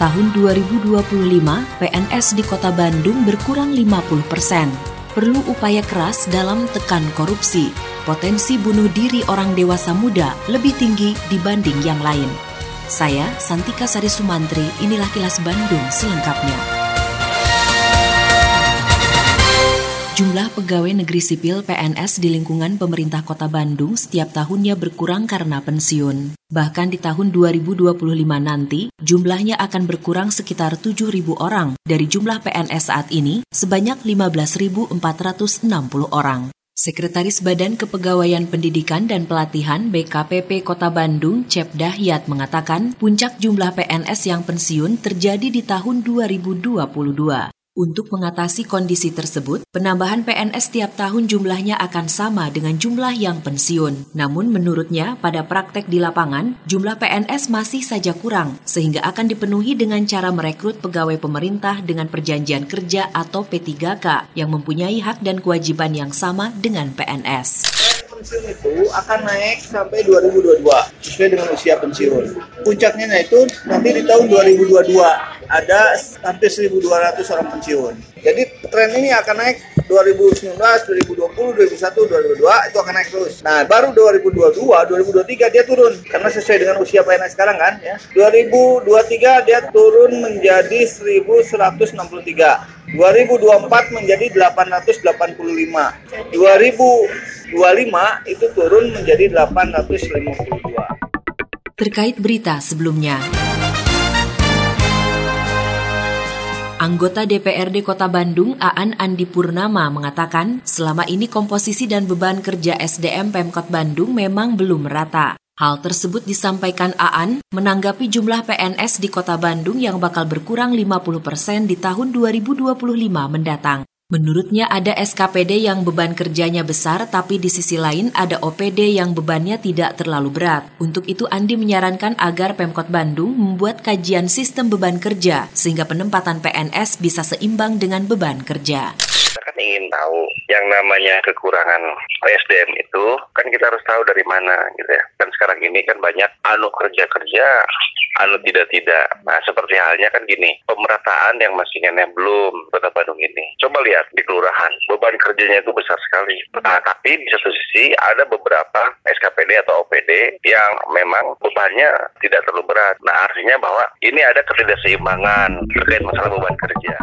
tahun 2025 PNS di Kota Bandung berkurang 50 persen. Perlu upaya keras dalam tekan korupsi. Potensi bunuh diri orang dewasa muda lebih tinggi dibanding yang lain. Saya Santika Sari Sumantri, inilah kilas Bandung selengkapnya. Jumlah pegawai negeri sipil PNS di lingkungan pemerintah kota Bandung setiap tahunnya berkurang karena pensiun. Bahkan di tahun 2025 nanti, jumlahnya akan berkurang sekitar 7.000 orang. Dari jumlah PNS saat ini, sebanyak 15.460 orang. Sekretaris Badan Kepegawaian Pendidikan dan Pelatihan BKPP Kota Bandung, Cep Dahyat mengatakan, puncak jumlah PNS yang pensiun terjadi di tahun 2022. Untuk mengatasi kondisi tersebut, penambahan PNS tiap tahun jumlahnya akan sama dengan jumlah yang pensiun. Namun menurutnya, pada praktek di lapangan, jumlah PNS masih saja kurang, sehingga akan dipenuhi dengan cara merekrut pegawai pemerintah dengan perjanjian kerja atau P3K yang mempunyai hak dan kewajiban yang sama dengan PNS pensiun itu akan naik sampai 2022 sesuai dengan usia pensiun. Puncaknya itu nanti di tahun 2022 ada hampir 1.200 orang pensiun. Jadi tren ini akan naik 2019, 2020, 2021, 2022 itu akan naik terus. Nah, baru 2022, 2023 dia turun karena sesuai dengan usia PNS sekarang kan ya. 2023 dia turun menjadi 1163. 2024 menjadi 885. 2000 25 itu turun menjadi 852. Terkait berita sebelumnya, Anggota DPRD Kota Bandung, Aan Andi Purnama, mengatakan selama ini komposisi dan beban kerja SDM Pemkot Bandung memang belum merata. Hal tersebut disampaikan Aan menanggapi jumlah PNS di Kota Bandung yang bakal berkurang 50 persen di tahun 2025 mendatang. Menurutnya ada SKPD yang beban kerjanya besar tapi di sisi lain ada OPD yang bebannya tidak terlalu berat. Untuk itu Andi menyarankan agar Pemkot Bandung membuat kajian sistem beban kerja sehingga penempatan PNS bisa seimbang dengan beban kerja ingin tahu yang namanya kekurangan SDM itu kan kita harus tahu dari mana gitu ya. Kan sekarang ini kan banyak anu kerja-kerja, anu tidak-tidak. Nah seperti halnya kan gini, pemerataan yang masih nenek belum kota Bandung ini. Coba lihat di kelurahan, beban kerjanya itu besar sekali. Nah tapi di satu sisi ada beberapa SKPD atau OPD yang memang bebannya tidak terlalu berat. Nah artinya bahwa ini ada ketidakseimbangan terkait masalah beban kerja.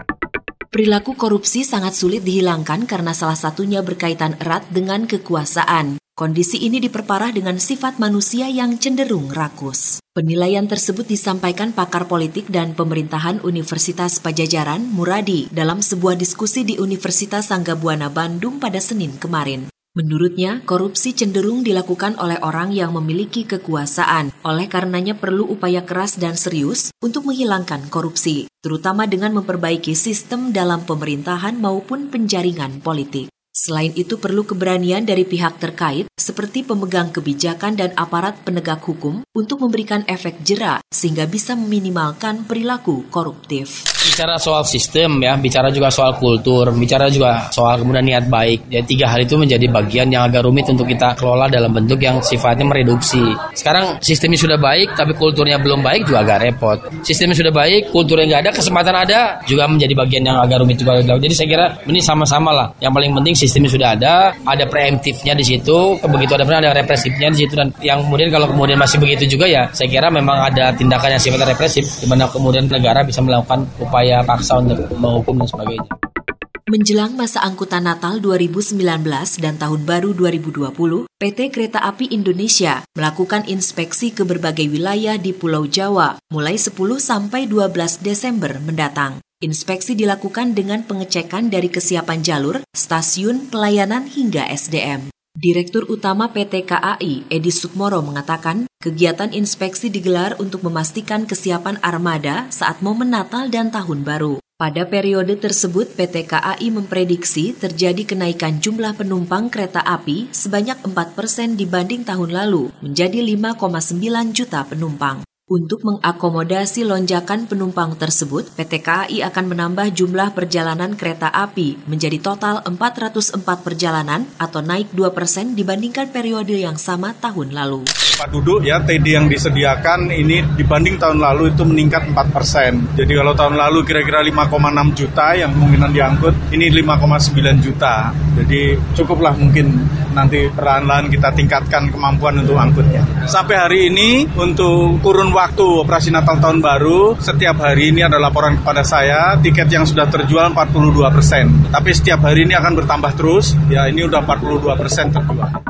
Perilaku korupsi sangat sulit dihilangkan karena salah satunya berkaitan erat dengan kekuasaan. Kondisi ini diperparah dengan sifat manusia yang cenderung rakus. Penilaian tersebut disampaikan pakar politik dan pemerintahan Universitas Pajajaran Muradi dalam sebuah diskusi di Universitas Sanggabuana Bandung pada Senin kemarin. Menurutnya, korupsi cenderung dilakukan oleh orang yang memiliki kekuasaan. Oleh karenanya perlu upaya keras dan serius untuk menghilangkan korupsi, terutama dengan memperbaiki sistem dalam pemerintahan maupun penjaringan politik. Selain itu perlu keberanian dari pihak terkait seperti pemegang kebijakan dan aparat penegak hukum untuk memberikan efek jera sehingga bisa meminimalkan perilaku koruptif bicara soal sistem ya, bicara juga soal kultur, bicara juga soal kemudian niat baik. Ya tiga hal itu menjadi bagian yang agak rumit untuk kita kelola dalam bentuk yang sifatnya mereduksi. Sekarang sistemnya sudah baik tapi kulturnya belum baik juga agak repot. Sistemnya sudah baik, kulturnya nggak ada, kesempatan ada juga menjadi bagian yang agak rumit juga. Jadi saya kira ini sama-sama lah. Yang paling penting sistemnya sudah ada, ada preemptifnya di situ, begitu ada ada represifnya di situ dan yang kemudian kalau kemudian masih begitu juga ya saya kira memang ada tindakan yang sifatnya represif di mana kemudian negara bisa melakukan upaya paksa untuk menghukum dan sebagainya. Menjelang masa angkutan Natal 2019 dan Tahun Baru 2020, PT Kereta Api Indonesia melakukan inspeksi ke berbagai wilayah di Pulau Jawa mulai 10 sampai 12 Desember mendatang. Inspeksi dilakukan dengan pengecekan dari kesiapan jalur, stasiun, pelayanan hingga SDM. Direktur Utama PT KAI, Edi Sukmoro mengatakan, kegiatan inspeksi digelar untuk memastikan kesiapan armada saat momen Natal dan Tahun Baru. Pada periode tersebut, PT KAI memprediksi terjadi kenaikan jumlah penumpang kereta api sebanyak 4 persen dibanding tahun lalu, menjadi 5,9 juta penumpang. Untuk mengakomodasi lonjakan penumpang tersebut, PT KAI akan menambah jumlah perjalanan kereta api menjadi total 404 perjalanan atau naik 2 persen dibandingkan periode yang sama tahun lalu. Pak duduk ya TD yang disediakan ini dibanding tahun lalu itu meningkat 4 persen. Jadi kalau tahun lalu kira-kira 5,6 juta yang kemungkinan diangkut, ini 5,9 juta. Jadi cukuplah mungkin nanti perlahan-lahan kita tingkatkan kemampuan untuk angkutnya. Sampai hari ini untuk kurun waktu operasi Natal Tahun Baru, setiap hari ini ada laporan kepada saya, tiket yang sudah terjual 42 persen. Tapi setiap hari ini akan bertambah terus, ya ini udah 42 persen terjual.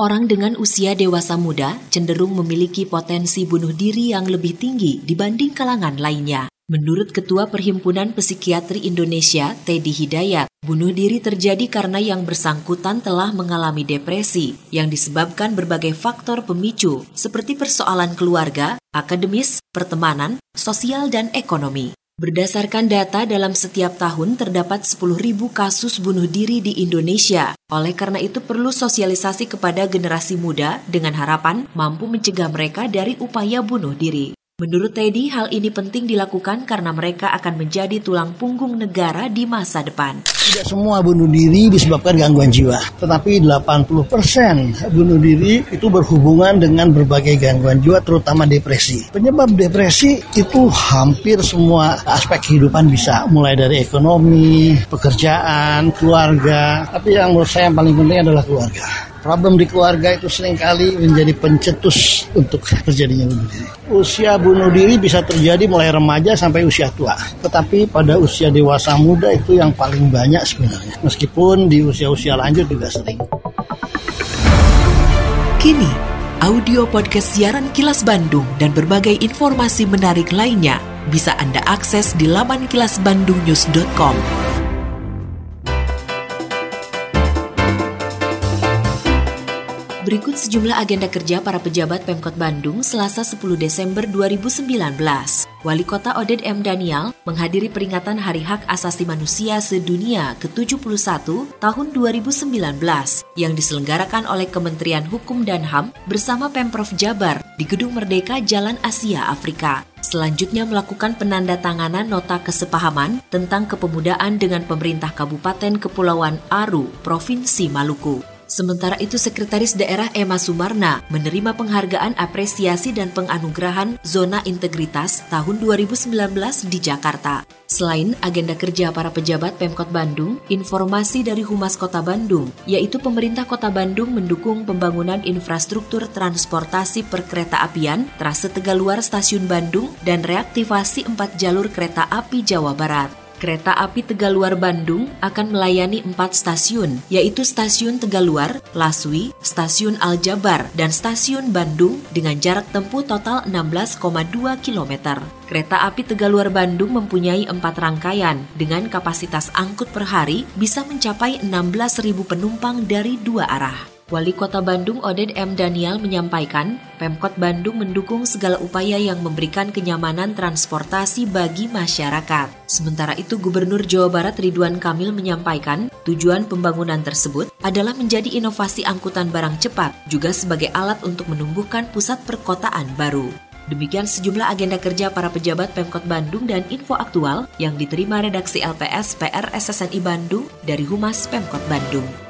Orang dengan usia dewasa muda cenderung memiliki potensi bunuh diri yang lebih tinggi dibanding kalangan lainnya. Menurut Ketua Perhimpunan Psikiatri Indonesia, Teddy Hidayat, bunuh diri terjadi karena yang bersangkutan telah mengalami depresi yang disebabkan berbagai faktor pemicu seperti persoalan keluarga, akademis, pertemanan, sosial, dan ekonomi. Berdasarkan data dalam setiap tahun terdapat 10.000 kasus bunuh diri di Indonesia. Oleh karena itu perlu sosialisasi kepada generasi muda dengan harapan mampu mencegah mereka dari upaya bunuh diri. Menurut Teddy, hal ini penting dilakukan karena mereka akan menjadi tulang punggung negara di masa depan. Tidak semua bunuh diri disebabkan gangguan jiwa, tetapi 80% bunuh diri itu berhubungan dengan berbagai gangguan jiwa, terutama depresi. Penyebab depresi itu hampir semua aspek kehidupan bisa, mulai dari ekonomi, pekerjaan, keluarga, tapi yang menurut saya yang paling penting adalah keluarga problem di keluarga itu sering kali menjadi pencetus untuk terjadinya bunuh diri. Usia bunuh diri bisa terjadi mulai remaja sampai usia tua. Tetapi pada usia dewasa muda itu yang paling banyak sebenarnya. Meskipun di usia-usia lanjut juga sering. Kini, audio podcast siaran Kilas Bandung dan berbagai informasi menarik lainnya bisa Anda akses di laman kilasbandungnews.com. Berikut sejumlah agenda kerja para pejabat Pemkot Bandung Selasa 10 Desember 2019. Wali Kota Oded M. Daniel menghadiri peringatan Hari Hak Asasi Manusia Sedunia ke-71 tahun 2019 yang diselenggarakan oleh Kementerian Hukum dan HAM bersama Pemprov Jabar di Gedung Merdeka Jalan Asia Afrika. Selanjutnya melakukan penandatanganan nota kesepahaman tentang kepemudaan dengan pemerintah Kabupaten Kepulauan Aru, Provinsi Maluku. Sementara itu Sekretaris Daerah Emma Sumarna menerima penghargaan apresiasi dan penganugerahan Zona Integritas tahun 2019 di Jakarta. Selain agenda kerja para pejabat Pemkot Bandung, informasi dari Humas Kota Bandung, yaitu pemerintah Kota Bandung mendukung pembangunan infrastruktur transportasi perkereta apian, trase Tegaluar Stasiun Bandung, dan reaktivasi empat jalur kereta api Jawa Barat. Kereta api Tegaluar Bandung akan melayani empat stasiun, yaitu Stasiun Tegaluar, Laswi, Stasiun Aljabar, dan Stasiun Bandung dengan jarak tempuh total 16,2 km. Kereta api Tegaluar Bandung mempunyai empat rangkaian dengan kapasitas angkut per hari bisa mencapai 16.000 penumpang dari dua arah. Wali Kota Bandung Oded M. Daniel menyampaikan, Pemkot Bandung mendukung segala upaya yang memberikan kenyamanan transportasi bagi masyarakat. Sementara itu, Gubernur Jawa Barat Ridwan Kamil menyampaikan, tujuan pembangunan tersebut adalah menjadi inovasi angkutan barang cepat, juga sebagai alat untuk menumbuhkan pusat perkotaan baru. Demikian sejumlah agenda kerja para pejabat Pemkot Bandung dan info aktual yang diterima redaksi LPS PR SSNI Bandung dari Humas Pemkot Bandung.